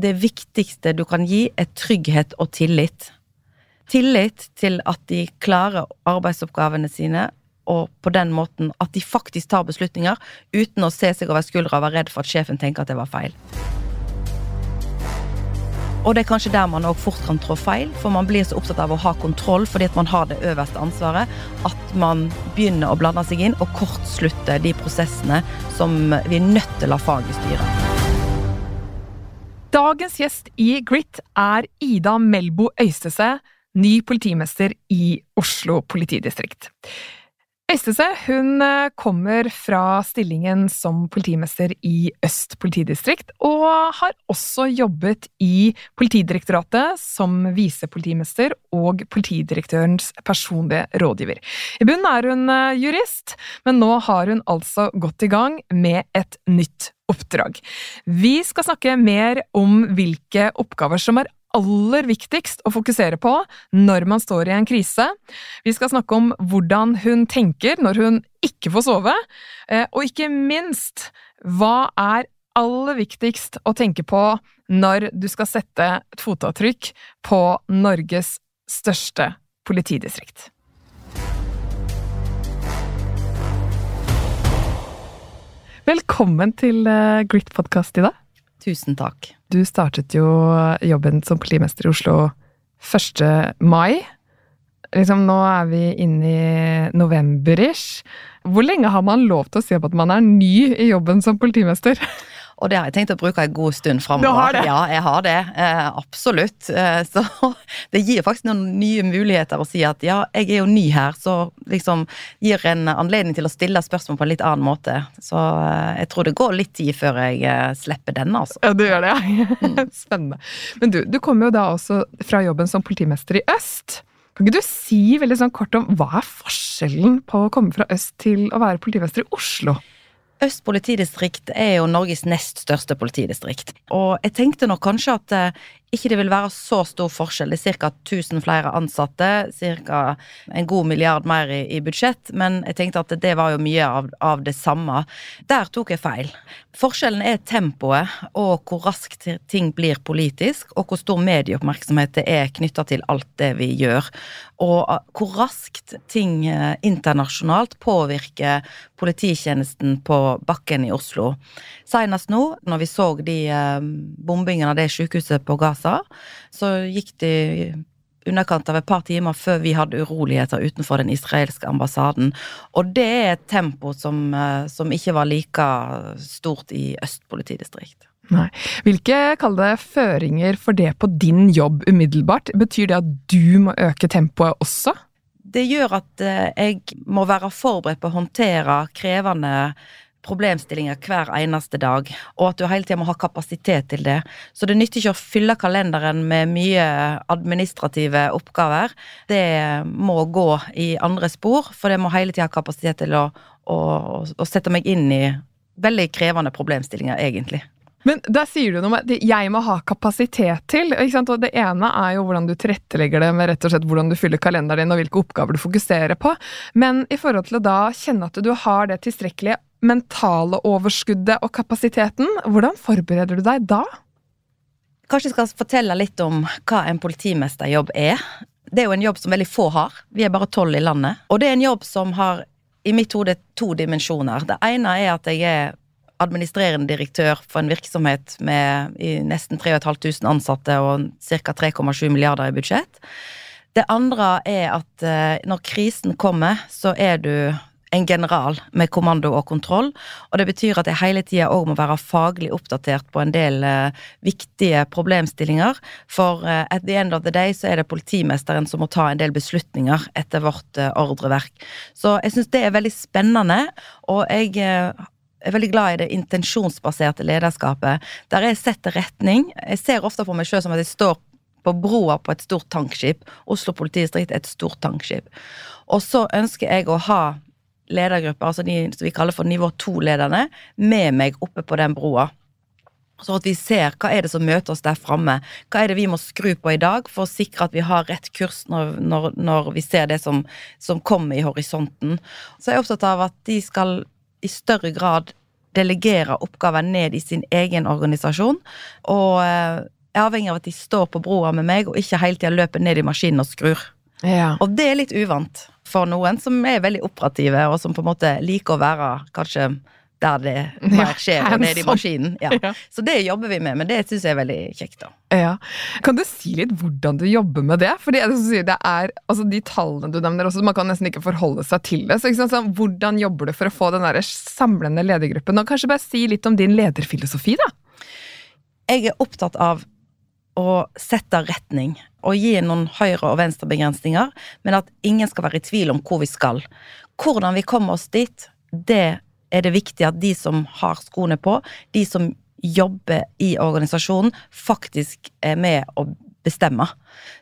det viktigste du kan gi, er trygghet og tillit. Tillit til at de klarer arbeidsoppgavene sine, og på den måten at de faktisk tar beslutninger uten å se seg over skuldra og være redd for at sjefen tenker at det var feil. Og det er kanskje der man også fort kan trå feil, for man blir så opptatt av å ha kontroll fordi at man har det øverste ansvaret, at man begynner å blande seg inn og kortslutte de prosessene som vi er nødt til å la faget styre. Dagens gjest i Grit er Ida Melbo Øystese, ny politimester i Oslo politidistrikt. Øystese hun eh, kommer fra stillingen som politimester i Øst politidistrikt, og har også jobbet i Politidirektoratet som visepolitimester og politidirektørens personlige rådgiver. I bunnen er hun eh, jurist, men nå har hun altså gått i gang med et nytt oppdrag. Vi skal snakke mer om hvilke oppgaver som er aller viktigst å fokusere på når man står i en krise. Vi skal snakke om hvordan hun tenker når hun ikke får sove, eh, og ikke minst hva er aller viktigst å tenke på når du skal sette et fotavtrykk på Norges største politidistrikt. Velkommen til eh, Grit-podkast, Ida. Tusen takk. Du startet jo jobben som politimester i Oslo 1. mai. Liksom, nå er vi inne i november-ish. Hvor lenge har man lov til å si at man er ny i jobben som politimester? Og det har jeg tenkt å bruke en god stund framover. Ja, jeg har det. Eh, absolutt. Eh, så det gir faktisk noen nye muligheter å si at ja, jeg er jo ny her, så liksom gir en anledning til å stille spørsmål på en litt annen måte. Så eh, jeg tror det går litt tid før jeg slipper denne, altså. Ja, du gjør det, ja. Spennende. Men du, du kommer jo da også fra jobben som politimester i Øst. Kan ikke du si veldig sånn kort om hva er forskjellen på å komme fra øst til å være politimester i Oslo? Øst politidistrikt er jo Norges nest største politidistrikt. Og jeg tenkte nok kanskje at eh, ikke det vil være så stor forskjell. Det er ca. 1000 flere ansatte, ca. en god milliard mer i, i, budsjett, men jeg tenkte at det var jo mye av, av, det samme. Der tok jeg feil. Forskjellen er tempoet og hvor raskt ting blir politisk, og hvor stor medieoppmerksomhet det er knytta til alt det vi gjør. Og uh, hvor raskt ting uh, internasjonalt påvirker polititjenesten på bakken i Oslo. Senest nå, når vi så de uh, bombingene av det sykehuset på Gaza, så gikk de underkant av et par timer før vi hadde uroligheter utenfor den israelske ambassaden. Og det er et tempo som, eh, som ikke var like stort i Øst politidistrikt. Nei. Hvilke kall det, føringer for det på din jobb umiddelbart? Betyr det at du må øke tempoet også? Det gjør at eh, jeg må være forberedt på å håndtere krevende problemstillinger hver eneste dag, og at du hele tida må ha kapasitet til det. Så det nytter ikke å fylle kalenderen med mye administrative oppgaver. Det må gå i andre spor, for det må hele tida ha kapasitet til å, å, å sette meg inn i veldig krevende problemstillinger, egentlig. Men der sier du noe med jeg må ha kapasitet til. ikke sant? Og Det ene er jo hvordan du tilrettelegger det med rett og slett hvordan du fyller kalenderen din og hvilke oppgaver du fokuserer på. Men i forhold til å da kjenne at du har det tilstrekkelige mentale overskuddet og kapasiteten, hvordan forbereder du deg da? Kanskje jeg skal fortelle litt om hva en politimesterjobb er. Det er jo en jobb som veldig få har. Vi er bare tolv i landet. Og det er en jobb som har i mitt hode to dimensjoner. Det ene er at jeg er administrerende direktør for en virksomhet med nesten 3500 ansatte og ca. 3,7 milliarder i budsjett. Det andre er at eh, når krisen kommer, så er du en general med kommando og kontroll. Og det betyr at jeg hele tida òg må være faglig oppdatert på en del uh, viktige problemstillinger. For uh, at the end of the day så er det politimesteren som må ta en del beslutninger etter vårt uh, ordreverk. Så jeg syns det er veldig spennende, og jeg jeg er veldig glad i det intensjonsbaserte lederskapet, der jeg setter retning. Jeg ser ofte på meg sjøl som at jeg står på broa på et stort tankskip. Oslo politidistrikt er et stort tankskip. Og så ønsker jeg å ha ledergrupper, altså de som vi kaller for nivå to-lederne, med meg oppe på den broa. Så at vi ser hva er det som møter oss der framme. Hva er det vi må skru på i dag for å sikre at vi har rett kurs når, når, når vi ser det som, som, kommer i horisonten. Så jeg er opptatt av at de skal i større grad delegere oppgaver ned i sin egen organisasjon. Og jeg er avhengig av at de står på broa med meg, og ikke hele tida løper ned i maskinen og skrur. Ja. Og det er litt uvant for noen som er veldig operative, og som på en måte liker å være kanskje der det mer skjer, og nede i maskinen. Ja. Ja. Så det jobber vi med, men det syns jeg er veldig kjekt, da. Ja. Kan du si litt hvordan du jobber med det? Fordi det er, altså De tallene du nevner, også, man kan nesten ikke forholde seg til det. Så sånn, Hvordan jobber du for å få den der samlende ledergruppen? Og kanskje bare si litt om din lederfilosofi, da? Jeg er opptatt av å sette retning og gi noen høyre- og venstrebegrensninger, men at ingen skal være i tvil om hvor vi skal. Hvordan vi kommer oss dit, det er det viktig at de som har skoene på, de som jobber i organisasjonen, faktisk er med å bestemme.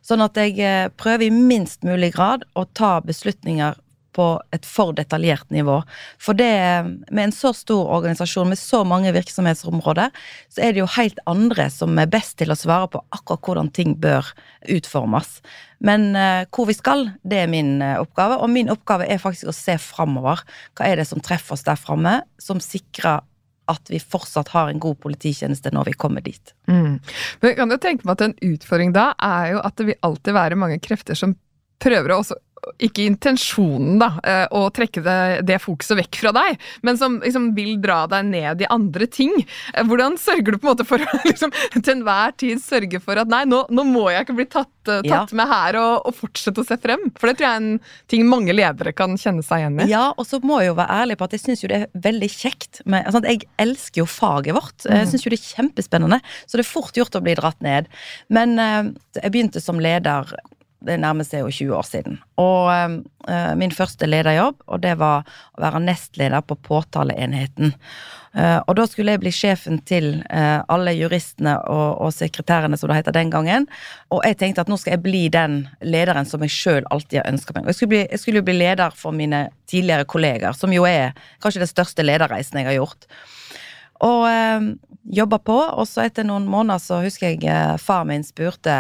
Sånn at jeg eh, prøver i minst mulig grad å ta beslutninger på et for detaljert nivå. For det, med en så stor organisasjon med så mange virksomhetsområder, så er det jo helt andre som er best til å svare på akkurat hvordan ting bør utformes. Men eh, hvor vi skal, det er min eh, oppgave, og min oppgave er faktisk å se framover. Hva er det som treffer oss der framme, som sikrer at vi fortsatt har en god polititjeneste når vi kommer dit. Mm. Men jeg kan jo tenke meg at en utfordring da er jo at det vil alltid være mange krefter som prøver å også ikke intensjonen, da, eh, å trekke det, det fokuset vekk fra deg, men som liksom vil dra deg ned i andre ting. Eh, Hvordan sørger du på en måte for å liksom, til enhver tid sørge for at nei, nå, nå må jeg ikke bli tatt, tatt Ja. med her og, og fortsette å se frem? For det tror jeg er en ting mange ledere kan kjenne seg igjen i. Ja, og så må jeg jo være ærlig på at jeg syns jo det er veldig kjekt. Med, altså, jeg elsker jo faget vårt. Jeg syns jo det er kjempespennende. Så det er fort gjort å bli dratt ned. Men eh, jeg begynte som leder det nærmer seg jo 20 år siden. Og eh, min første lederjobb, og det var å være nestleder på påtaleenheten. Eh, og da skulle jeg bli sjefen til eh, alle juristene og, og sekretærene, som det heter den gangen. Og jeg tenkte at nå skal jeg bli den lederen som jeg sjøl alltid har ønska meg. Og jeg skulle, bli, bli leder for mine tidligere kolleger, som jo er kanskje den største lederreisen jeg har gjort. Og eh, jobba på, og så etter noen måneder så husker jeg eh, far min spurte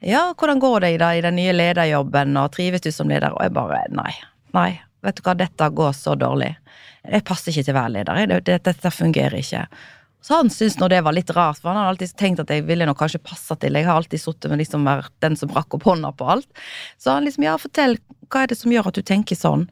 ja, hvordan går det i, da, i den nye lederjobben, og trives du som leder? Og jeg bare nei, nei, vet du hva, dette går så dårlig. Jeg passer ikke til å være leder, jeg. det, det, dette fungerer ikke. Så han syntes nå det var litt rart, for han hadde alltid tenkt at jeg ville nok kanskje passe til. Jeg har alltid sittet med liksom vært den som rakk opp hånda på alt. Så han liksom, ja, fortell, hva er det som gjør at du tenker sånn?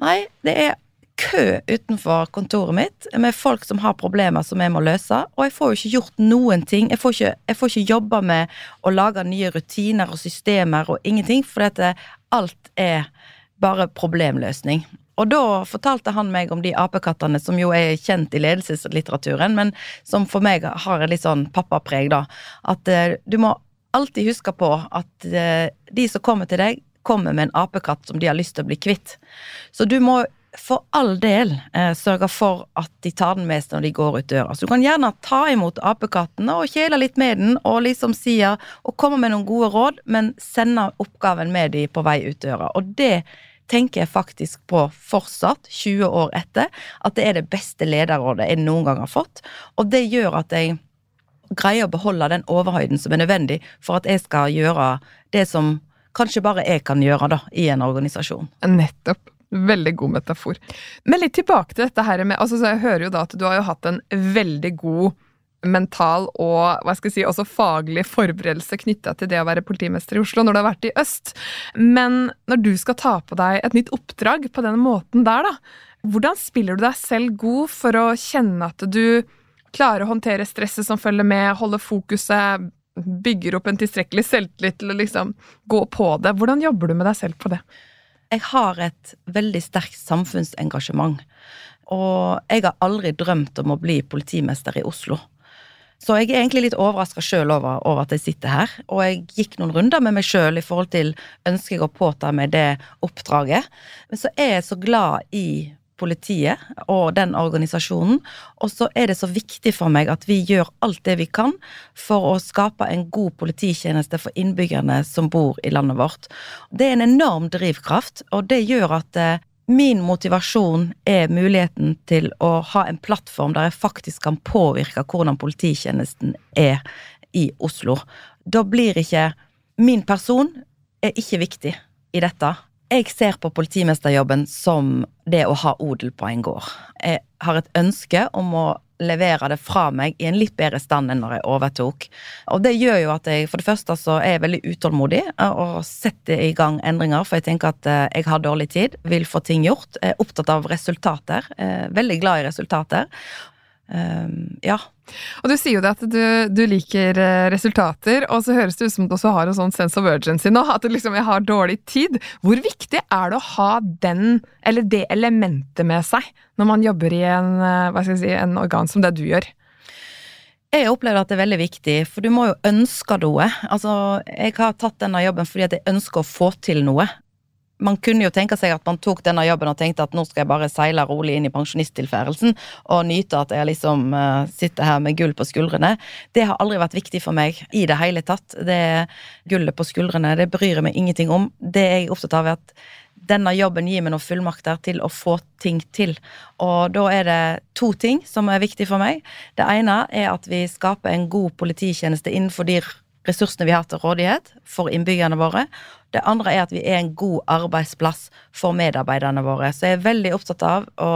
Nei, det er kø utenfor kontoret mitt med folk som har problemer som jeg må løse, og jeg får jo ikke gjort noen ting. Jeg får ikke, jeg får ikke jobba med å lage nye rutiner og systemer og ingenting, for dette, alt er bare problemløsning. Og da fortalte han meg om de apekattene som jo er kjent i ledelseslitteraturen, men som for meg har et litt sånn pappapreg, da. At eh, du må alltid huske på at eh, de som kommer til deg, kommer med en apekatt som de har lyst til å bli kvitt. Så du må for all del eh, sørge for at de tar den med seg når de går ut døra. Så du kan gjerne ta imot apekatten og kjele litt med den, og liksom sier og komme med noen gode råd, men sende oppgaven med de på vei ut døra. Og det tenker jeg faktisk på fortsatt, 20 år etter, at det er det beste lederrådet jeg noen gang har fått. Og det gjør at jeg greier å beholde den overhøyden som er nødvendig for at jeg skal gjøre det som kanskje bare jeg kan gjøre da, i en organisasjon. Nettopp. Veldig god metafor. Men litt tilbake til dette her med altså, så Jeg hører jo da at du har jo hatt en veldig god mental og hva skal jeg si, også faglig forberedelse knytta til det å være politimester i Oslo når du har vært i øst. Men når du skal ta på deg et nytt oppdrag på den måten der, da, hvordan spiller du deg selv god for å kjenne at du klarer å håndtere stresset som følger med, holde fokuset, bygger opp en tilstrekkelig selvtillit til å liksom gå på det? Hvordan jobber du med deg selv på det? Jeg har et veldig sterkt samfunnsengasjement. Og jeg har aldri drømt om å bli politimester i Oslo. Så jeg er egentlig litt overraska sjøl over, over at jeg sitter her. Og jeg gikk noen runder med meg sjøl i forhold til ønsker jeg å påta meg det oppdraget. Men så er jeg så glad i politiet og den organisasjonen. Og så er det så viktig for meg at vi gjør alt det vi kan for å skape en god polititjeneste for innbyggerne som bor i landet vårt. Det er en enorm drivkraft, og det gjør at eh, min motivasjon er muligheten til å ha en plattform der jeg faktisk kan påvirke hvordan polititjenesten er i Oslo. Da blir ikke Min person er ikke viktig i dette. Jeg ser på politimesterjobben som det å ha odel på en gård. Jeg har et ønske om å levere det fra meg i en litt bedre stand enn når jeg overtok. Og det gjør jo at jeg for det første så er jeg veldig utålmodig og setter i gang endringer, for jeg tenker at eh, jeg har dårlig tid, vil få ting gjort. Er opptatt av resultater. Veldig glad i resultater. Um, ja. Og du sier jo det at du, du, liker eh, resultater, og så høres det ut som du også har en sånn sense of urgency nå, at liksom jeg har dårlig tid. Hvor viktig er det å ha den, eller det elementet med seg, når man jobber i en, eh, hva skal jeg si, en organ som det du gjør? Jeg opplever at det er veldig viktig, for du må jo ønske noe. Altså, jeg har tatt denne jobben fordi at jeg ønsker å få til noe man kunne jo tenke seg at man tok denne jobben og tenkte at nå skal jeg bare seile rolig inn i pensjonisttilværelsen og nyte at jeg liksom uh, sitter her med gull på skuldrene. Det har aldri vært viktig for meg i det hele tatt. Det gullet på skuldrene, det bryr jeg meg ingenting om. Det jeg er opptatt av, er at denne jobben gir meg noen fullmakter til å få ting til. Og da er det to ting som er viktig for meg. Det ene er at vi skaper en god polititjeneste innenfor de ressursene vi har til rådighet for innbyggerne våre. Det andre er at vi er en god arbeidsplass for medarbeiderne våre. Så jeg er veldig opptatt av å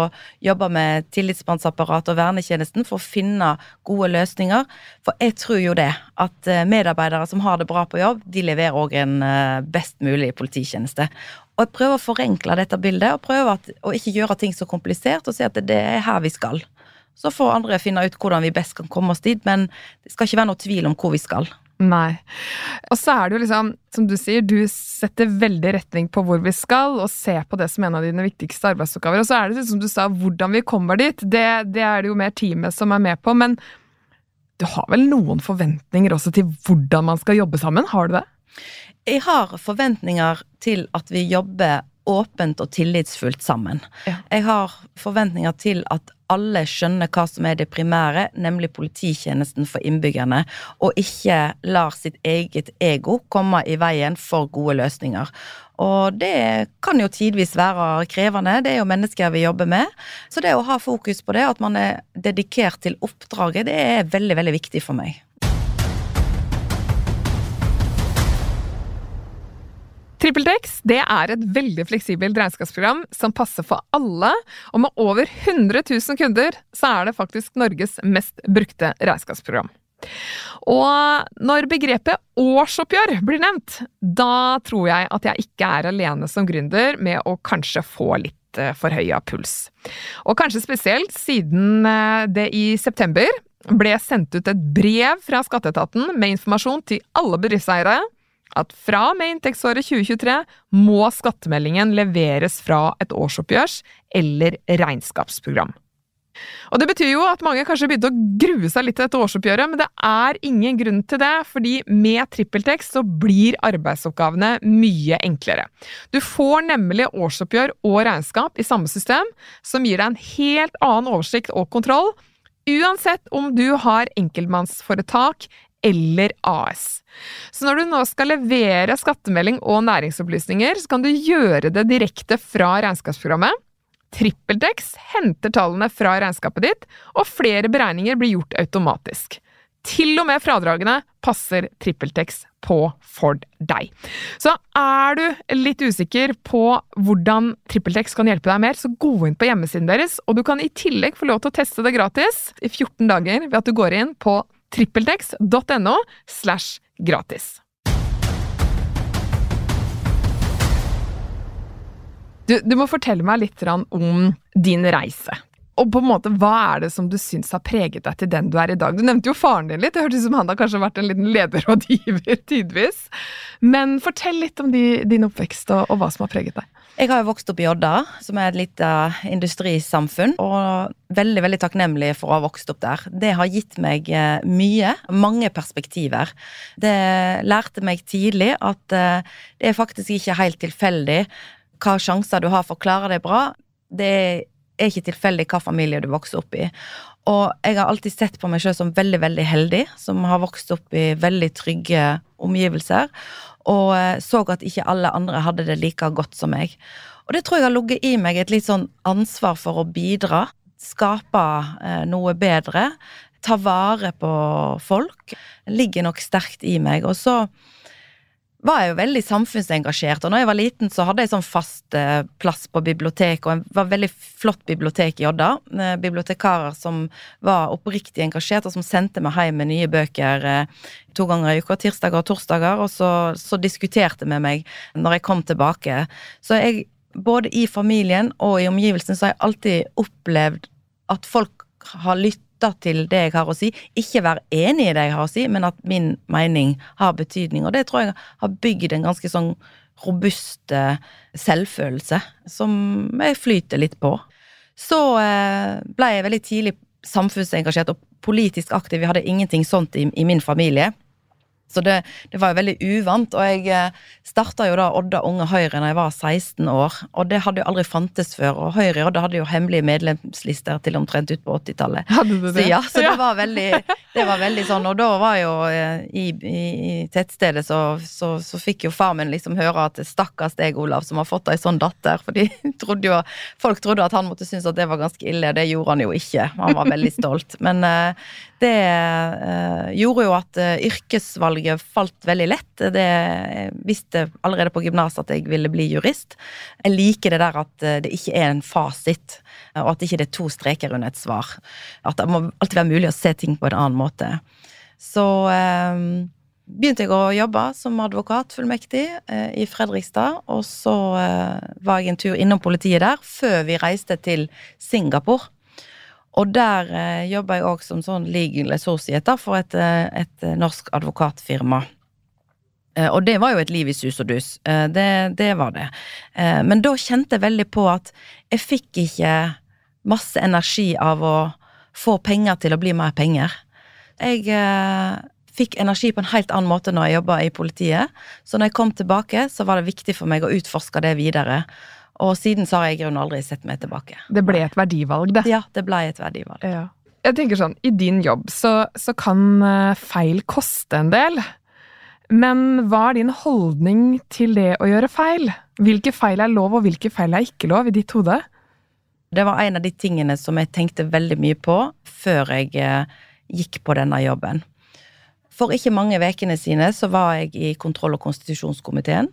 jobbe med tillitsmannsapparatet og vernetjenesten for å finne gode løsninger. For jeg tror jo det, at eh, medarbeidere som har det bra på jobb, de leverer òg en eh, best mulig polititjeneste. Og jeg prøver å forenkle dette bildet, og prøver at, å ikke gjøre ting så komplisert, og si at det er her vi skal. Så får andre finne ut hvordan vi best kan komme oss dit, men det skal ikke være noe tvil om hvor vi skal. Nei. Og så er det jo liksom, som du sier, du setter veldig retning på hvor vi skal, og ser på det som en av dine viktigste arbeidsoppgaver. Og så er det som du sa, hvordan vi kommer dit. Det, det er det jo mer teamet som er med på. Men du har vel noen forventninger også til hvordan man skal jobbe sammen? Har du det? Jeg har forventninger til at vi jobber åpent og tillitsfullt sammen. Ja. Jeg har forventninger til at alle skjønner hva som er det primære, nemlig polititjenesten for innbyggerne, og ikke lar sitt eget ego komme i veien for gode løsninger. Og det kan jo tidvis være krevende, det er jo mennesker vi jobber med. Så det å ha fokus på det, at man er dedikert til oppdraget, det er veldig, veldig viktig for meg. TrippelTex er et veldig fleksibelt regnskapsprogram som passer for alle, og med over 100 000 kunder så er det faktisk Norges mest brukte regnskapsprogram. Og når begrepet årsoppgjør blir nevnt, da tror jeg at jeg ikke er alene som gründer med å kanskje få litt eh, forhøya puls. Og kanskje spesielt siden eh, det i september ble sendt ut et brev fra skatteetaten med informasjon til alle bedriftseiere at fra og med inntektsåret 2023 må skattemeldingen leveres fra et årsoppgjørs- eller regnskapsprogram. Og Det betyr jo at mange kanskje begynte å grue seg litt til dette årsoppgjøret, men det er ingen grunn til det, fordi med trippeltekst så blir arbeidsoppgavene mye enklere. Du får nemlig årsoppgjør og regnskap i samme system, som gir deg en helt annen oversikt og kontroll, uansett om du har enkeltmannsforetak eller AS. Så når du nå skal levere skattemelding og næringsopplysninger, så kan du gjøre det direkte fra regnskapsprogrammet. TrippelTex henter tallene fra regnskapet ditt, og flere beregninger blir gjort automatisk. Til og med fradragene passer TrippelTex på for deg. Så er du litt usikker på hvordan TrippelTex kan hjelpe deg mer, så gå inn på hjemmesiden deres, og du kan i tillegg få lov til å teste det gratis i 14 dager ved at du går inn på trippeltex.no slash gratis. Du, du, må fortelle meg litt om din reise. Og på en måte, Hva er det som du syns har preget deg til den du er i dag? Du nevnte jo faren din litt. Det hørtes ut som han har kanskje vært en liten lederrådgiver tidvis. Men fortell litt om de, din oppvekst og, og hva som har preget deg. Jeg har jo vokst opp i Odda, som er et lite industrisamfunn. Og veldig veldig takknemlig for å ha vokst opp der. Det har gitt meg eh, mye. Mange perspektiver. Det lærte meg tidlig at eh, det er faktisk ikke helt tilfeldig hva sjanser du har for å klare deg bra. Det er ikke tilfeldig hva familie du vokser opp i. Og jeg har alltid sett på meg sjøl som veldig, veldig heldig, som har vokst opp i veldig trygge omgivelser. Og eh, så at ikke alle andre hadde det like godt som meg. Og det tror jeg har ligget i meg et litt sånn ansvar for å bidra. Skape eh, noe bedre. Ta vare på folk. Det ligger nok sterkt i meg. Og så var jeg jo veldig samfunnsengasjert. Og når jeg var liten, så hadde jeg sånn fast eh, plass på bibliotek, og det var veldig flott bibliotek i Odda. Eh, bibliotekarer som var oppriktig engasjert, og som sendte meg hjem med nye bøker eh, to ganger i uka, tirsdager og torsdager, og så, så diskuterte med meg når jeg kom tilbake. Så jeg, både i familien og i omgivelsene, så har jeg alltid opplevd at folk har lyttet lytte til det jeg har å si. Ikke være enig i det jeg har å si, men at min mening har betydning. Og det tror jeg har bygd en ganske sånn robust eh, selvfølelse, som jeg flyter litt på. Så eh, ble jeg veldig tidlig samfunnsengasjert og politisk aktiv. Vi hadde ingenting sånt i, i min familie. Så det, det, var jo veldig uvant. Og jeg eh, starta jo da Odda Unge Høyre da jeg var 16 år, og det hadde jo aldri fantes før. Og Høyre i Odda hadde jo hemmelige medlemslister til omtrent ut på 80-tallet. Hadde du det? Så, ja, så det var veldig, det var veldig sånn. Og da var jo eh, i, i, i tettstedet så, så, så, fikk jo far min liksom høre at stakkars deg, Olav, som har fått ei sånn datter. For de trodde jo, folk trodde at han måtte synes at det var ganske ille. og Det gjorde han jo ikke. Han var veldig stolt. Men uh, det uh, gjorde jo at uh, yrkesvalget falt veldig lett. Det jeg visste allerede på gymnaset at jeg ville bli jurist. Jeg liker det der at det ikke er en fasit, og at det ikke er to streker under et svar. At det må alltid være mulig å se ting på en annen måte. Så eh, begynte jeg å jobbe som advokatfullmektig eh, i Fredrikstad. Og så eh, var jeg en tur innom politiet der før vi reiste til Singapore. Og der eh, jobba jeg òg som sånn legal associate for et, eh, et eh, norsk advokatfirma. Eh, og det var jo et liv i sus og dus. Det, det, var det. Men da kjente jeg veldig på at jeg fikk ikke masse energi av å få penger til å bli mer penger. Jeg fikk energi på en helt annen måte når jeg jobba i politiet. Så når jeg kom tilbake, så var det viktig for meg å utforske det videre. Og siden så har jeg i grunnen aldri sett meg tilbake. Det ble et verdivalg, det. Ja, det ble et verdivalg. Ja. Jeg tenker sånn, I din jobb så, så, kan eh, feil koste en del. Men hva er din holdning til det å gjøre feil? Hvilke feil er lov, og hvilke feil er ikke lov, i ditt hode? Det var en av de tingene som jeg tenkte veldig mye på før jeg eh, gikk på denne jobben. For ikke mange ukene sine så var jeg i kontroll- og konstitusjonskomiteen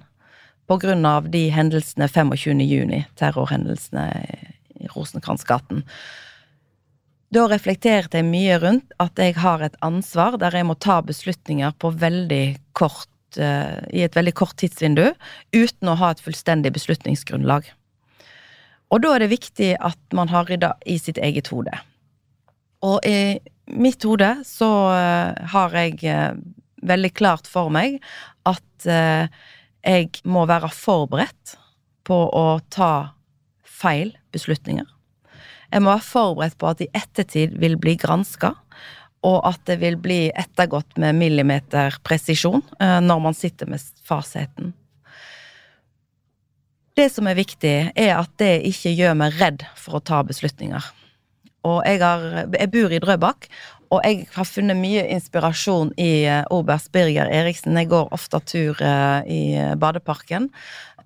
av de hendelsene 25. juni, terrorhendelsene i Rosenkransgaten. Da reflekterte jeg mye rundt at jeg har et ansvar der jeg må ta beslutninger på veldig kort, uh, i et veldig kort tidsvindu, uten å ha et fullstendig beslutningsgrunnlag. Og da er det viktig at man har rydda i sitt eget hode. Og i mitt hode så uh, har jeg uh, veldig klart for meg at jeg må være forberedt på å ta feil beslutninger. Jeg må være forberedt på at i ettertid vil bli granska, og at det vil bli ettergått med millimeterpresisjon eh, når man sitter med fasiten. Det som er viktig, er at det ikke gjør meg redd for å ta beslutninger. Og jeg, har, jeg bor i Drøbak, og jeg har funnet mye inspirasjon i uh, oberst Birger Eriksen. Jeg går ofte tur uh, i badeparken.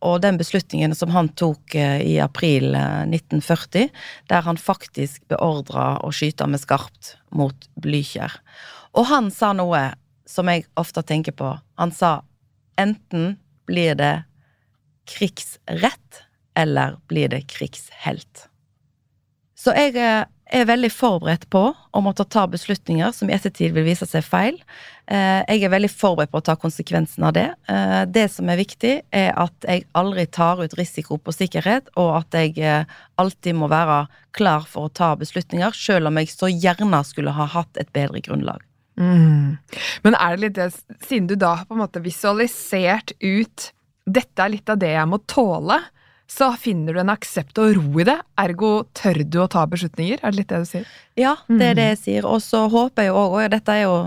Og den beslutningen som han tok i april 1940, der han faktisk beordra å skyte med skarpt mot Blykjer. Og han sa noe som jeg ofte tenker på. Han sa enten blir det krigsrett, eller blir det krigshelt. Så jeg er veldig forberedt på å måtte ta beslutninger som i ettertid vil vise seg feil. Eh, jeg er veldig forberedt på å ta konsekvensen av det. Eh, det som er viktig, er at jeg aldri tar ut risiko på sikkerhet, og at jeg eh, alltid må være klar for å ta beslutninger, selv om jeg så gjerne skulle ha hatt et bedre grunnlag. Mm. Men er det litt det, siden du da har på en måte visualisert ut dette er litt av det jeg må tåle, så finner du en aksept og ro i det. Ergo tør du å ta beslutninger. Er det litt det du sier? Ja, det er det jeg sier. Og så håper jeg òg, og dette er jo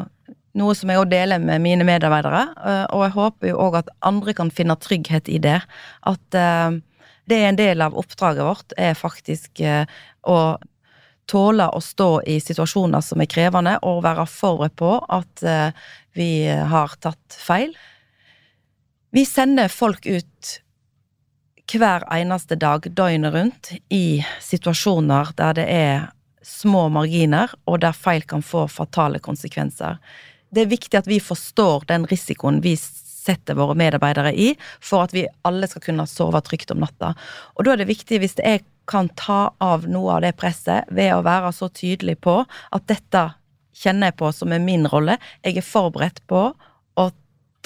noe som jeg òg deler med mine medarbeidere, eh, og jeg håper jo òg at andre kan finne trygghet i det. At uh, det er en del av oppdraget vårt, er faktisk uh, å tåle å stå i situasjoner som er krevende, og være forberedt på at vi har tatt feil. Vi sender folk ut hver eneste dag døgnet rundt i situasjoner der det er små marginer, og der feil kan få fatale konsekvenser. Det er viktig at vi forstår den risikoen vi setter våre medarbeidere i, for at vi alle skal kunne sove trygt om natta. Og da er det viktig, hvis jeg kan ta av noe av det presset ved å være så tydelig på at dette kjenner jeg på som er min rolle, jeg er forberedt på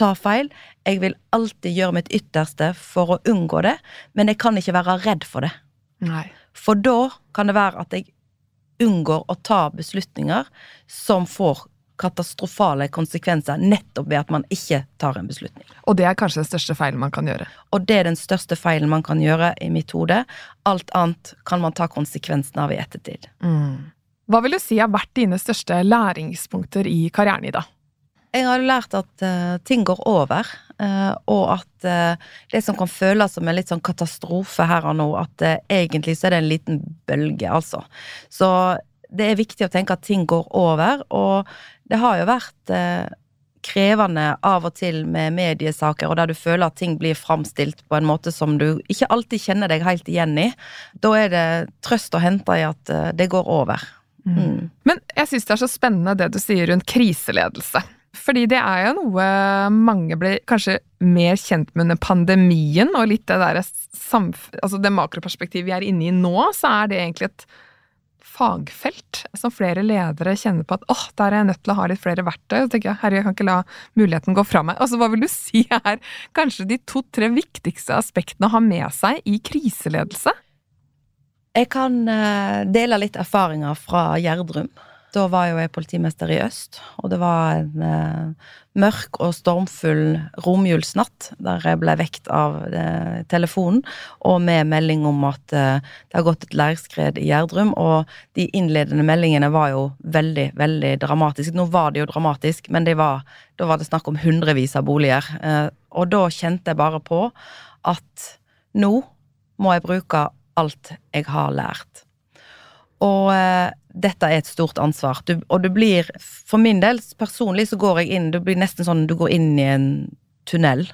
ta feil. Jeg vil alltid gjøre mitt ytterste for å unngå det, men jeg kan ikke være redd for det. Nei. For da kan det være at jeg unngår å ta beslutninger som får katastrofale konsekvenser nettopp ved at man ikke tar en beslutning. Og det er kanskje den største feilen man kan gjøre. Og det er den største feilen man kan gjøre i mitt hode. Alt annet kan man ta konsekvensen av i ettertid. Hva vil du si har vært dine største læringspunkter i karrieren, Ida? Jeg har lært at uh, ting går over, uh, og at uh, det som kan føles som en litt sånn katastrofe her og nå, at egentlig så er det en liten bølge, altså. Så det er viktig å tenke at ting går over, og det har jo vært krevende av og til med mediesaker, og der du føler at ting blir framstilt på en måte som du ikke alltid kjenner deg helt igjen i. Da er det trøst å hente i at det går over. Mm. Men jeg syns det er så spennende det du sier rundt kriseledelse. Fordi det er jo noe mange ble kanskje mer kjent med under pandemien, og litt det derre. Altså det makroperspektivet vi er inne i nå, så er det egentlig et fagfelt som flere ledere kjenner på at åh, der er jeg nødt til å ha litt flere verktøy. Så tenker jeg herre, jeg kan ikke la muligheten gå fra meg. Altså hva vil du si er kanskje de to-tre viktigste aspektene å ha med seg i kriseledelse? Jeg kan eh, dele litt erfaringer fra Gjerdrum. Da var jo jeg politimester i øst, og det var en eh, mørk og stormfull romjulsnatt der jeg ble vekt av eh, telefonen, og med melding om at eh, det har gått et leirskred i Gjerdrum, og de innledende meldingene var jo veldig, veldig dramatiske. Nå var det jo dramatisk, men var, da var det snakk om hundrevis av boliger, eh, og da kjente jeg bare på at nå må jeg bruke alt jeg har lært. Og eh, dette er et stort ansvar. Du, og du blir, for min del, personlig så går jeg inn Det blir nesten sånn du går inn i en tunnel.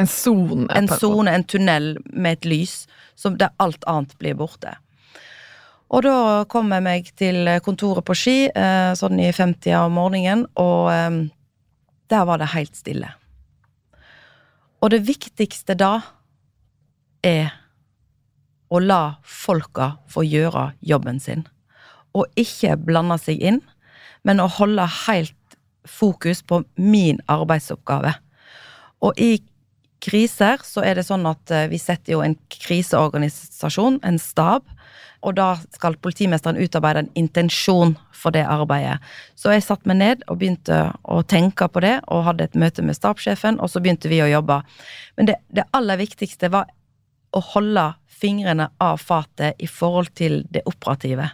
En sone. En sone, en tunnel med et lys, som der alt annet blir borte. Og da kom jeg meg til kontoret på Ski, eh, sånn i 50 av morgenen, og eh, der var det helt stille. Og det viktigste da er å la folka få gjøre jobben sin. Og ikke blande seg inn, men å holde helt fokus på min arbeidsoppgave. Og i kriser så er det sånn at eh, vi setter jo en kriseorganisasjon, en stab, og da skal politimesteren utarbeide en intensjon for det arbeidet. Så jeg satte meg ned og begynte å tenke på det, og hadde et møte med stabssjefen, og så begynte vi å jobbe. Men det, det aller viktigste var å holde fingrene av fatet i forhold til det operative.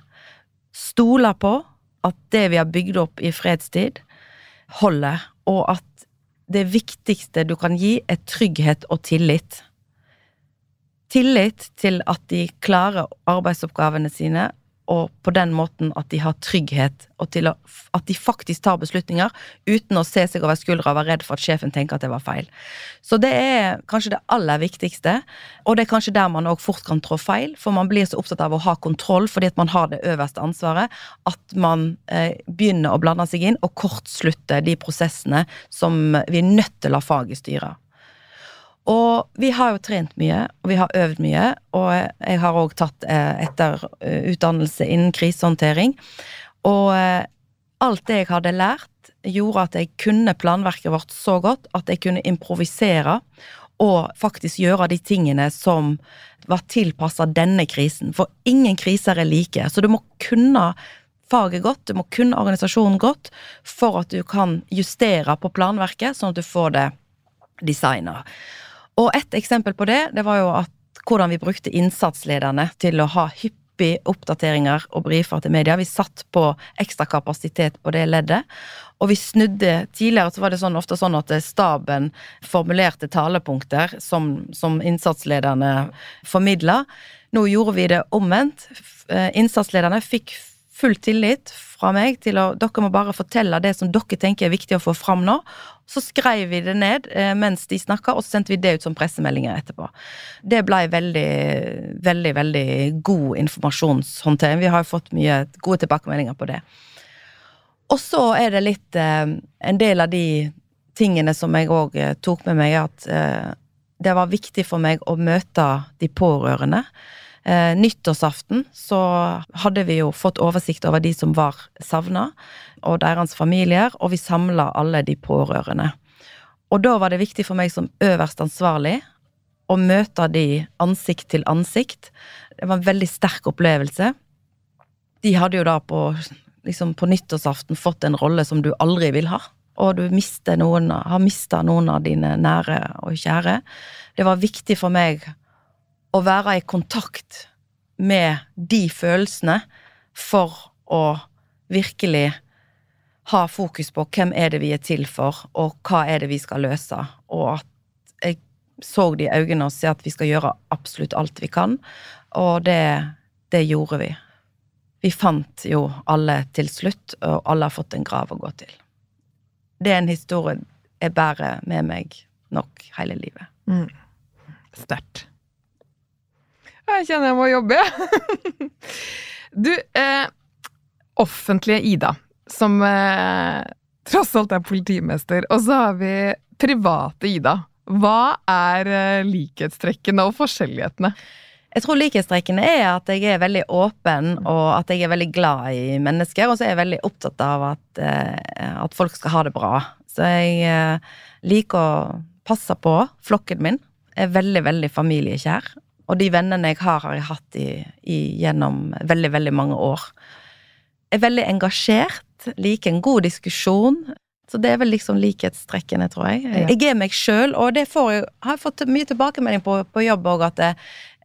Stole på at det vi har bygd opp i fredstid, holder, og at det viktigste du kan gi, er trygghet og tillit. Tillit til at de klarer arbeidsoppgavene sine, og på den måten at de har trygghet, og til at de faktisk tar beslutninger uten å se seg over skuldra og være redd for at sjefen tenker at det var feil. Så det er kanskje det aller viktigste, og det er kanskje der man òg fort kan trå feil, for man blir så opptatt av å ha kontroll fordi at man har det øverste ansvaret, at man eh, begynner å blande seg inn og kortslutte de prosessene som vi er nødt til å la faget styre. Og vi har jo trent mye, og vi har øvd mye, og jeg har òg tatt eh, etterutdannelse innen krisehåndtering. Og eh, alt det jeg hadde lært, gjorde at jeg kunne planverket vårt så godt at jeg kunne improvisere og faktisk gjøre de tingene som var tilpassa denne krisen. For ingen kriser er like, så du må kunne faget godt, du må kunne organisasjonen godt for at du kan justere på planverket, sånn at du får det designa. Og et eksempel på det, det var jo at hvordan vi brukte innsatslederne til å ha hyppig oppdateringer og brifer til media. Vi satt på ekstra kapasitet på det leddet. Og vi snudde Tidligere så var det sånn, ofte sånn at staben formulerte talepunkter som, som innsatslederne formidla. Nå gjorde vi det omvendt. Innsatslederne fikk full tillit fra meg til å Dere må bare fortelle det som dere tenker er viktig å få fram nå. Så skrev vi det ned eh, mens de snakka, og så sendte vi det ut som pressemeldinger etterpå. Det blei veldig, veldig, veldig god informasjonshåndtering. Vi har jo fått mye gode tilbakemeldinger på det. Og så er det litt eh, En del av de tingene som jeg òg tok med meg, at eh, det var viktig for meg å møte de pårørende. Eh, nyttårsaften så hadde vi jo fått oversikt over de som var savna, og deres familier, og vi samla alle de pårørende. Og da var det viktig for meg som øverst ansvarlig å møte de ansikt til ansikt. Det var en veldig sterk opplevelse. De hadde jo da på, liksom på nyttårsaften fått en rolle som du aldri vil ha. Og du noen, har mista noen av dine nære og kjære. Det var viktig for meg å være i kontakt med de følelsene for å virkelig ha fokus på hvem er det vi er til for, og hva er det vi skal løse, og at jeg så de øynene og sa at vi skal gjøre absolutt alt vi kan, og det, det gjorde vi. Vi fant jo alle til slutt, og alle har fått en grav å gå til. Det er en historie jeg bærer med meg nok hele livet. Mm. Sterkt. Jeg kjenner jeg må jobbe, du, eh, offentlige Ida, som eh, tross alt er politimester, og så har vi private Ida. Hva er eh, likhetstrekkene og forskjellighetene? Jeg tror likhetstrekkene er at jeg er veldig åpen, og at jeg er veldig glad i mennesker. Og så er jeg veldig opptatt av at, eh, at folk skal ha det bra. Så jeg eh, liker å passe på flokken min. Jeg er veldig, veldig familiekjær. Og de vennene jeg har, har jeg hatt i, i, gjennom veldig, veldig mange år. Jeg er veldig engasjert, liker en god diskusjon. Så det er vel liksom likhetstrekkene, tror jeg. Jeg er meg sjøl, og det får jeg, har jeg fått mye tilbakemelding på på jobb òg, at det,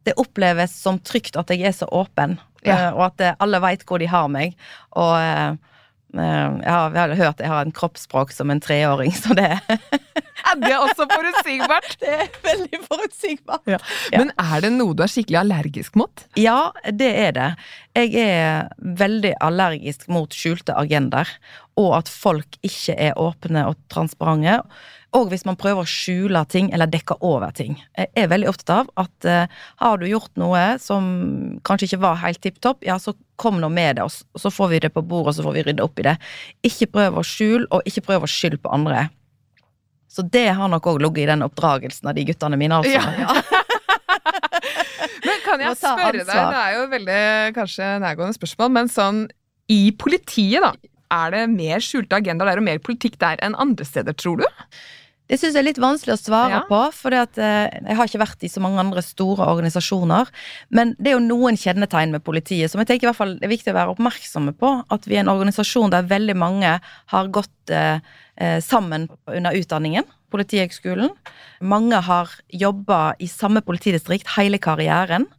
det, oppleves som trygt at jeg er så åpen, ja. Eh, og at alle veit hvor de har meg. Og eh, Eh, jeg har, jeg har hørt jeg har en kroppsspråk som en treåring, så det Er det også forutsigbart? Det er veldig forutsigbart. Ja. Men er det noe du er skikkelig allergisk mot? Ja, det er det. Jeg er veldig allergisk mot skjulte agendaer, og at folk ikke er åpne og transparente. Og hvis man prøver å skjule ting eller dekke over ting. Jeg er veldig opptatt av at eh, har du gjort noe som kanskje ikke var helt tipp topp, ja, så kom nå med det, og så får vi det på bordet, og så får vi rydde opp i det. Ikke prøv å skjule, og ikke prøv å skylde på andre. Så det har nok òg ligget i den oppdragelsen av de guttene mine, altså. Ja. men kan jeg spørre deg, det er jo veldig kanskje nærgående spørsmål, men sånn i politiet, da. Er det mer skjulte agendaer der og mer politikk der enn andre steder, tror du? Det syns jeg er litt vanskelig å svare ja. på, for eh, jeg har ikke vært i så mange andre store organisasjoner. Men det er jo noen kjennetegn med politiet som jeg tenker i hvert fall det er viktig å være oppmerksomme på. At vi er en organisasjon der veldig mange har gått eh, eh sammen under utdanningen. Politihøgskolen. Mange har jobba i samme politidistrikt hele karrieren.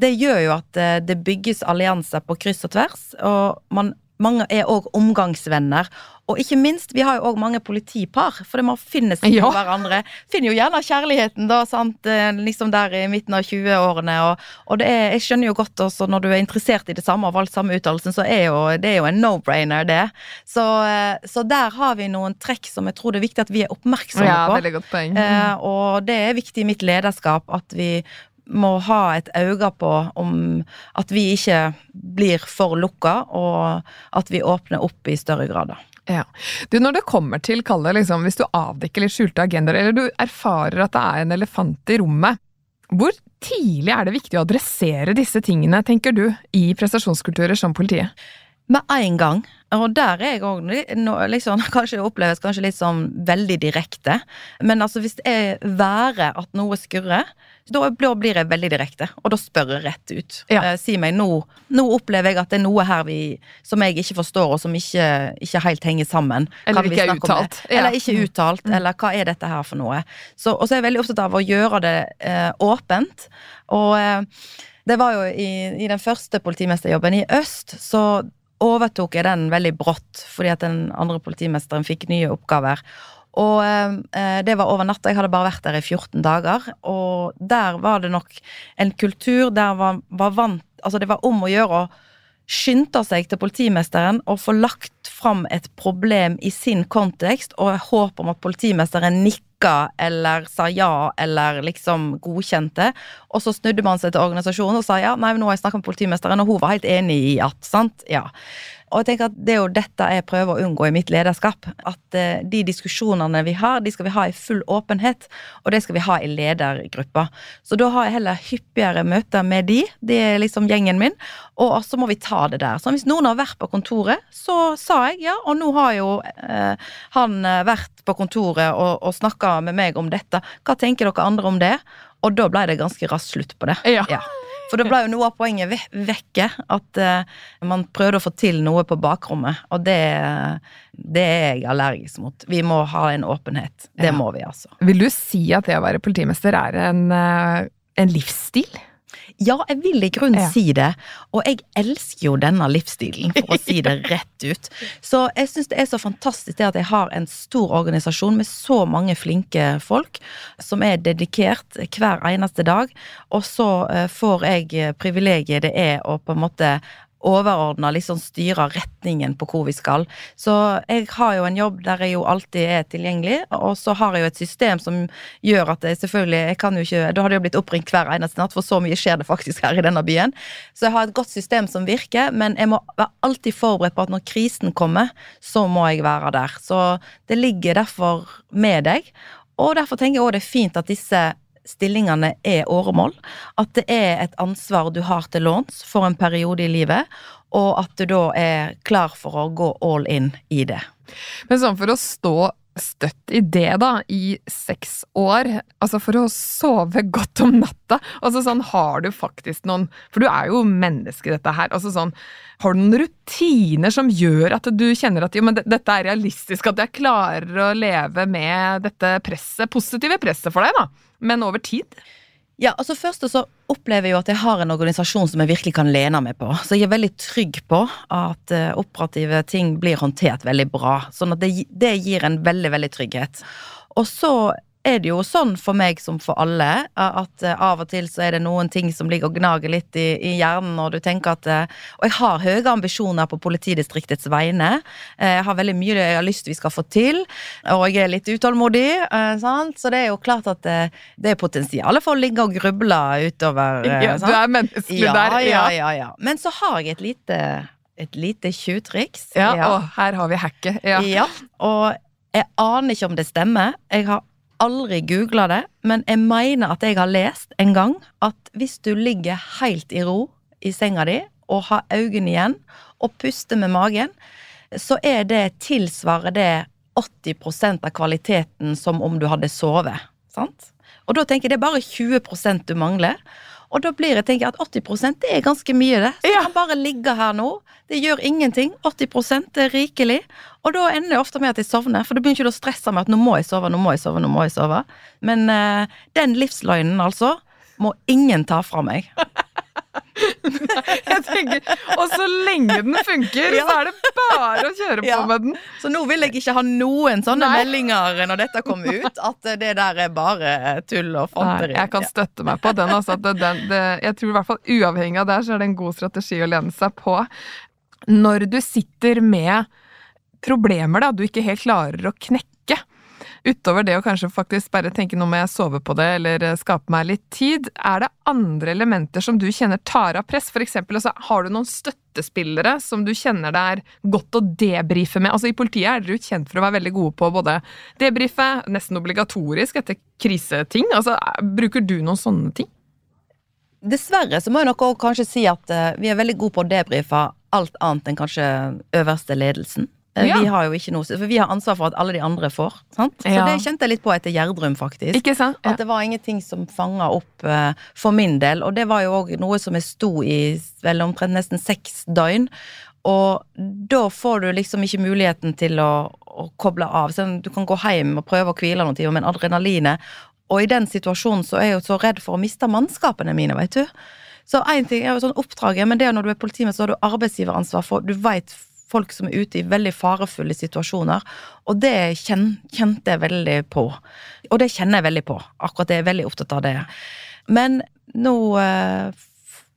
Det gjør jo at eh, det bygges allianser på kryss og tvers, og man mange er òg omgangsvenner. Og ikke minst, vi har jo òg mange politipar, for man finner seg ja. hverandre. Finner jo gjerne kjærligheten, da, sant, eh, liksom der i midten av 20-årene. Og, og det er, jeg skjønner jo godt også, når du er interessert i det samme og valgt samme uttalelsen, så er jo det er jo en no-brainer, det. Så, eh, så, der har vi noen trekk som jeg tror det er viktig at vi er oppmerksomme ja, på. Veldig godt poeng. Eh, og det er viktig i mitt lederskap at vi må ha et øye på om at vi ikke blir for lukka, og at vi åpner opp i større grad. Ja. Du, når det kommer til, Kalle, liksom, hvis du avdekker litt skjulte agendaer, eller du erfarer at det er en elefant i rommet, hvor tidlig er det viktig å adressere disse tingene, tenker du, i prestasjonskulturer som politiet? Med en gang. Og der er jeg òg liksom, Kanskje oppleves kanskje litt sånn veldig direkte. Men altså, hvis det er være at noe skurrer, da blir jeg veldig direkte. Og da spør jeg rett ut. Ja. Eh, si meg nå, nå opplever jeg at det er noe her vi, som jeg ikke forstår, og som ikke, ikke helt henger sammen. Eller ikke er uttalt. Ja. Eller ikke uttalt. Mm. Eller hva er dette her for noe? Så, og så er jeg veldig opptatt av å gjøre det eh, åpent. Og eh, det var jo i, i den første politimesterjobben i Øst, så overtok jeg den veldig brått, fordi at den andre politimesteren fikk nye oppgaver. Og eh, det var over natta. Jeg hadde bare vært der i 14 dager. Og der var det nok en kultur der var, var vant Altså, det var om å gjøre å skynde seg til politimesteren og få lagt fram et problem i sin kontekst, og håp om at politimesteren nikket nikka eller sa ja eller liksom godkjente. Og så snudde man seg til organisasjonen og sa ja, nei, nå har jeg snakka med politimesteren, og hun var helt enig i at. sant? Ja. Og jeg tenker at det er jo dette jeg prøver å unngå i mitt lederskap. At eh, de diskusjonene vi har, de skal vi ha i full åpenhet, og det skal vi ha i ledergruppa. Så da har jeg heller hyppigere møter med de, det er liksom gjengen min, og så må vi ta det der. Så hvis noen har vært på kontoret, så sa jeg ja, og nå har jo eh, han eh, vært på kontoret og, og snakka med meg om dette. Hva tenker dere andre om det? Og da ble det ganske raskt slutt på det. Ja. Ja. For det ble jo noe av poenget ve- vekke. At uh, man prøvde å få til noe på bakrommet. Og det, det er jeg allergisk mot. Vi må ha en åpenhet. Det Ja. må vi, altså. Vil du si at det å være politimester er en, eh, en livsstil? Ja, jeg vil i grunnen Ja. si det. Og jeg elsker jo denne livsstilen, for å si det rett ut. Så jeg syns det er så fantastisk det at jeg har en stor organisasjon med så mange flinke folk som er dedikert hver eneste dag. Og så eh, får jeg privilegiet det er å på en måte overordna liksom styre retningen på hvor vi skal. Så jeg har jo en jobb der jeg jo alltid er tilgjengelig, og så har jeg jo et system som gjør at jeg selvfølgelig jeg kan jo ikke, Da hadde jeg jo blitt oppringt hver eneste natt, for så mye skjer det faktisk her i denne byen. Så jeg har et godt system som virker, men jeg må være alltid forberedt på at når krisen kommer, så må jeg være der. Så det ligger derfor med deg, og derfor tenker jeg òg det er fint at disse stillingene er åremål. At det er et ansvar du har til låns for en periode i livet, og at du da er klar for å gå all in i det. Men sånn for å stå støtt i det, da, i seks år, altså for å sove godt om natta, altså sånn har du faktisk noen For du er jo menneske, dette her. altså sånn Har du noen rutiner som gjør at du kjenner at jo, men dette er realistisk, at jeg klarer å leve med dette presset, positive presset for deg, da, men over tid? Ja, altså Først så opplever jeg jo at jeg har en organisasjon som jeg virkelig kan lene meg på. Så jeg er veldig trygg på at eh, operative ting blir håndtert veldig bra. Sånn at det, det gir en veldig, veldig trygghet. Og så er det jo sånn for meg som for alle, at eh, av og til så er det noen ting som ligger og gnager litt i, i hjernen, og du tenker at eh, Og jeg har høye ambisjoner på politidistriktets vegne. Eh, Jeg har veldig mye jeg har lyst vi skal få til, og jeg er litt utålmodig. Sant? Så det er jo klart at det, det er potensial for å ligge og gruble utover. Ja, sant? du er menneskelig ja, der. Ja, ja, ja. Men så har jeg et lite, et lite tjuvtriks. Ja, Og her har vi hacket. Ja. Ja, og jeg aner ikke om det stemmer. Jeg har aldri googla det, men jeg mener at jeg har lest en gang at hvis du ligger helt i ro i senga di og har øynene igjen og puster med magen, så er det tilsvarer det 80% av kvaliteten som om du hadde sovet. Sant? Og da tenker jeg det er bare 20% du mangler. Og da blir jeg tenker at 80 det er ganske mye, det. Så Ja. kan bare ligge her nå. Det gjør ingenting. 80 er rikelig. Og da ender det ofte med at jeg sovner, for da begynner ikke du å stresse med at nå må jeg sove, nå må jeg sove, nå må jeg sove. Men uh, den livsløgnen, altså, må ingen ta fra meg. Jeg tenker, Og så lenge den funker, Ja. så er det bare å kjøre på Ja. med den. Så nå vil jeg ikke ha noen sånne Nei. meldinger når dette kommer ut, at eh, det der er bare tull og Nei, fanteri. jeg kan støtte meg på den. Altså, det, den det, jeg tror i hvert fall uavhengig av det, så er det en god strategi å lene seg på. Når du sitter med problemer da, du ikke helt klarer å knekke, utover det å kanskje faktisk bare tenke nå må jeg sove på det, eller eh, skape meg litt tid, er det andre elementer som du kjenner tar av press? For eksempel, altså, har du noen støttespillere som du kjenner det er godt å debrife med? Altså I politiet er dere jo kjent for å være veldig gode på både debrife, nesten obligatorisk etter kriseting. Altså, er- bruker du noen sånne ting? Dessverre så må jeg nok også kanskje si at eh, vi er veldig gode på å debrife alt annet enn kanskje øverste ledelsen. Eh, Ja. Vi har jo ikke noe, for vi har ansvar for at alle de andre får. Sant? Så Ja. det kjente jeg litt på etter Gjerdrum, faktisk. Ikke sant? At det var ingenting som fanga opp uh, for min del. Og det var jo òg noe som jeg sto i vel omtrent nesten seks døgn. Og da får du liksom ikke muligheten til å, å koble av. Sånn, du kan gå hjem og prøve å hvile noen timer, men adrenalinet Og i den situasjonen så er jeg jo så redd for å miste mannskapene mine, vet du. Så én ting er jo sånn oppdraget, men det er når du er politimann, så har du arbeidsgiveransvar for Du veit folk som er ute i veldig farefulle situasjoner. Og det kjen, kjente jeg veldig på. Og det kjenner jeg veldig på. Akkurat det jeg er veldig opptatt av det. Men nå eh,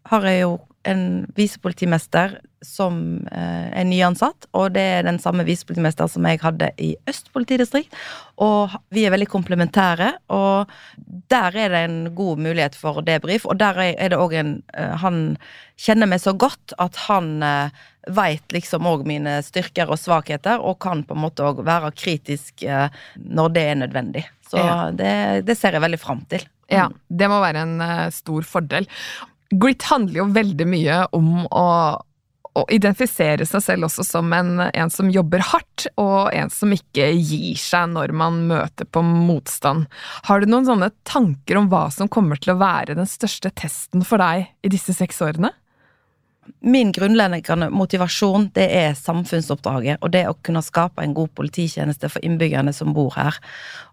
har jeg jo en visepolitimester som eh, er nyansatt, og det er den samme visepolitimester som jeg hadde i Øst politidistrikt. Og vi er veldig komplementære, og der er det en god mulighet for debrief. Og der er er det òg en eh, Han kjenner meg så godt at han eh, veit liksom òg mine styrker og svakheter, og kan på en måte òg være kritisk eh, når det er nødvendig. Så ja. det, det, ser jeg veldig fram til. Ja, mm. det må være en uh, stor fordel. Grit handler jo veldig mye om å å identifisere seg selv også som en, en, som jobber hardt, og en som ikke gir seg når man møter på motstand. Har du noen sånne tanker om hva som kommer til å være den største testen for deg i disse seks årene? Min grunnleggende motivasjon det er samfunnsoppdraget og det å kunne skape en god polititjeneste for innbyggerne som bor her.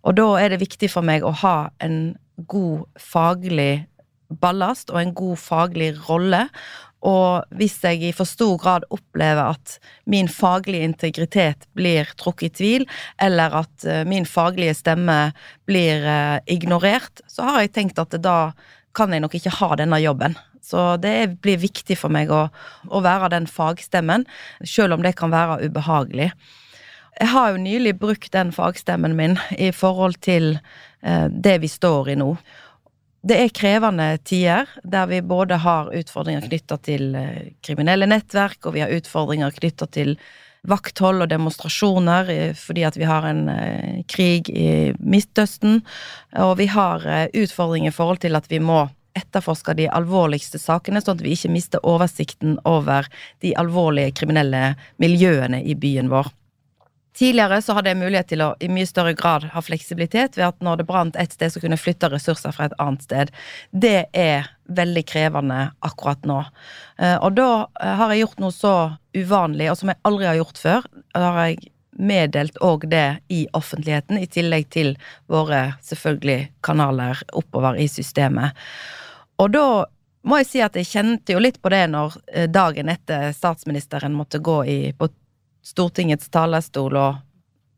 Og da er det viktig for meg å ha en god faglig ballast og en god faglig rolle. Og hvis jeg i for stor grad opplever at min faglige integritet blir trukket i tvil, eller at eh, min faglige stemme blir eh, ignorert, så har jeg tenkt at da kan jeg nok ikke ha denne jobben. Så det blir viktig for meg å, å være den fagstemmen, selv om det kan være ubehagelig. Jeg har jo nylig brukt den fagstemmen min i forhold til eh, det vi står i nå. Det er krevende tider, der vi både har utfordringer knytta til eh, kriminelle nettverk, og vi har utfordringer knytta til vakthold og demonstrasjoner eh, fordi at vi har en eh, krig i Midtøsten. Og vi har utfordringer i forhold til at vi må etterforske de alvorligste sakene, sånn at vi ikke mister oversikten over de alvorlige kriminelle miljøene i byen vår. Tidligere så hadde jeg mulighet til å i mye større grad ha fleksibilitet ved at når det brant et sted, så kunne jeg flytte ressurser fra et annet sted. Det er veldig krevende akkurat nå. Eh, og da eh, har jeg gjort noe så uvanlig, og som jeg aldri har gjort før. Da har jeg meddelt òg det i offentligheten, i tillegg til våre selvfølgelig kanaler oppover i systemet. Og da må jeg si at jeg kjente jo litt på det når eh, dagen etter statsministeren måtte gå i, på Stortingets talerstol og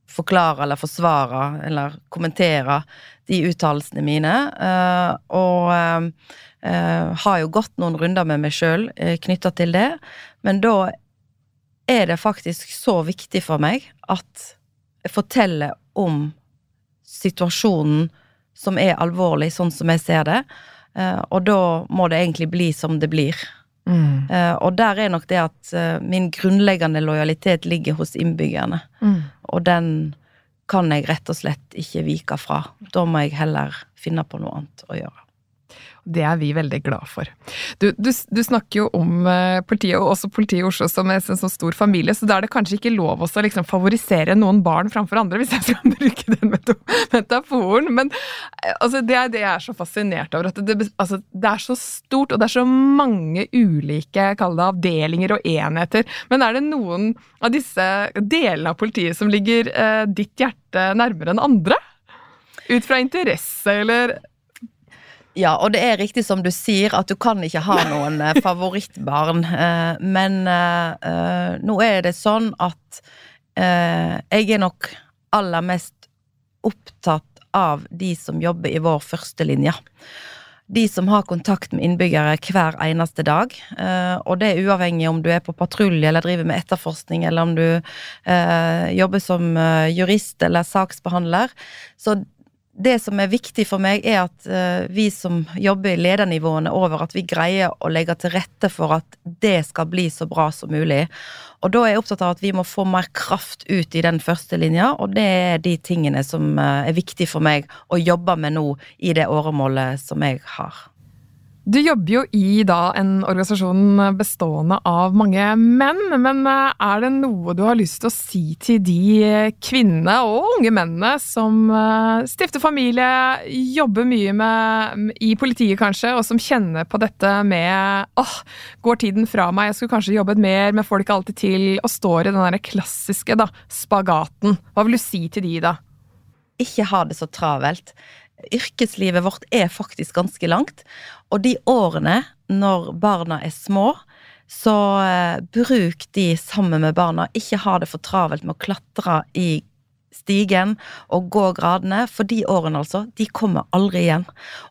forklare eller forsvare eller kommentere de uttalelsene mine. Uh, og uh, har jo gått noen runder med meg sjøl knytta til det. Men da er det faktisk så viktig for meg at jeg forteller om situasjonen som er alvorlig, sånn som jeg ser det. Uh, og da må det egentlig bli som det blir. Mm. Uh, og der er nok det at uh, min grunnleggende lojalitet ligger hos innbyggerne. Mm. Og den kan jeg rett og slett ikke vike fra. Da må jeg heller finne på noe annet å gjøre. Det er vi veldig glad for. Du, du, du snakker jo om uh, politiet, og også politiet i Oslo, som en så stor familie, så da er det kanskje ikke lov å liksom, favorisere noen barn framfor andre, hvis jeg skal bruke den metaforen. Men uh, altså, det er det jeg er så fascinert over. At det, altså, det, er så stort, og det er så mange ulike det avdelinger og enheter. Men er det noen av disse delene av politiet som ligger eh, ditt hjerte nærmere enn andre? Ut fra interesse, eller ja, og det er riktig som du sier, at du kan ikke ha noen eh, favorittbarn. Eh, men eh, nå er det sånn at jeg er nok aller mest opptatt av de som jobber i vår førstelinje. De som har kontakt med innbyggere hver eneste dag. Og det er uavhengig om du er på patrulje eller driver med etterforskning, eller om du jobber som jurist eller saksbehandler. Så det som er viktig for meg, er at uh, vi som jobber i ledernivåene over, at vi greier å legge til rette for at det skal bli så bra som mulig. Og da er jeg opptatt av at vi må få mer kraft ut i den første linja, og det er de tingene som uh, er viktig for meg å jobbe med nå i det åremålet som jeg har. Du jobber jo i da en organisasjon bestående av mange menn, men eh, er det noe du har lyst til å si til de kvinnene og unge mennene som eh, stifter familie, jobber mye med, i politiet kanskje, og som kjenner på dette med åh, går tiden fra meg, jeg skulle kanskje jobbet mer med folk alltid til, og står i den der klassiske da, spagaten. Hva vil du si til de da? Ikke ha det så travelt yrkeslivet vårt er faktisk ganske langt. Og de årene når barna er små, så eh, bruk de sammen med barna. Ikke ha det for travelt med å klatre i stigen og gå gradene, for de årene, altså, de kommer aldri igjen.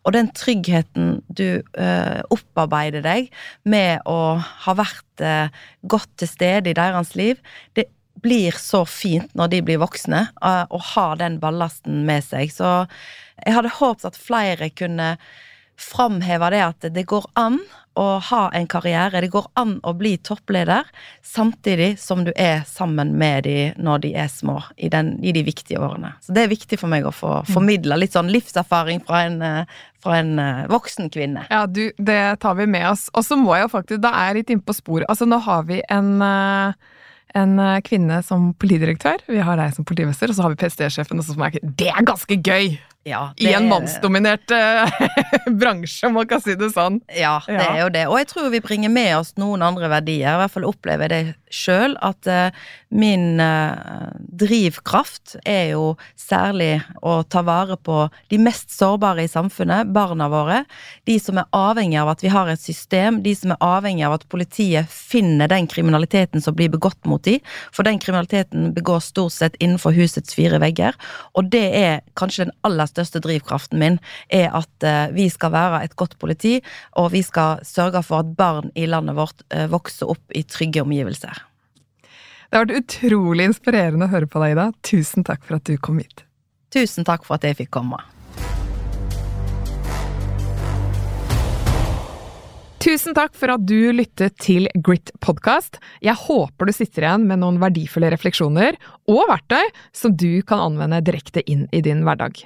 Og den tryggheten du eh, opparbeider deg med å ha vært eh, godt til stede i deres liv, det blir så fint når de blir voksne, eh, å ha den ballasten med seg. Så jeg hadde håpet at flere kunne framheve det at det går an å ha en karriere. Det går an å bli toppleder samtidig som du er sammen med de når de er små, i, den, i de viktige årene. Så det er viktig for meg å få formidla litt sånn livserfaring fra en, fra en eh, voksen kvinne. Ja, du, det tar vi med oss. Og så må jeg jo faktisk, da er jeg litt inne på sporet. Altså, nå har vi en eh, en eh, kvinne som politidirektør, vi har deg som politimester, og så har vi PST-sjefen. som er Det er ganske gøy! Ja, I en mannsdominert uh, bransje, om man kan si det sånn. Ja, det ja. er jo det. Og jeg tror vi bringer med oss noen andre verdier. I hvert fall opplever jeg det sjøl, at uh, min uh, drivkraft er jo særlig å ta vare på de mest sårbare i samfunnet, barna våre. De som er avhengig av at vi har et system, de som er avhengig av at politiet finner den kriminaliteten som blir begått mot dem. For den kriminaliteten begås stort sett innenfor husets fire vegger, og det er kanskje den aller største største drivkraften min er at uh, vi skal være et godt politi, og vi skal sørge for at barn i landet vårt uh, vokser opp i trygge omgivelser. Det har vært utrolig inspirerende å høre på deg, Ida. Tusen takk for at du kom hit. Tusen takk for at jeg fikk komme. Tusen takk for at du lyttet til Grit podkast. Jeg håper du sitter igjen med noen verdifulle refleksjoner og verktøy som du kan anvende direkte inn i din hverdag.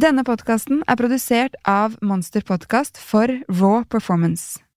Denne podkasten er produsert av Monster Podkast for Raw Performance.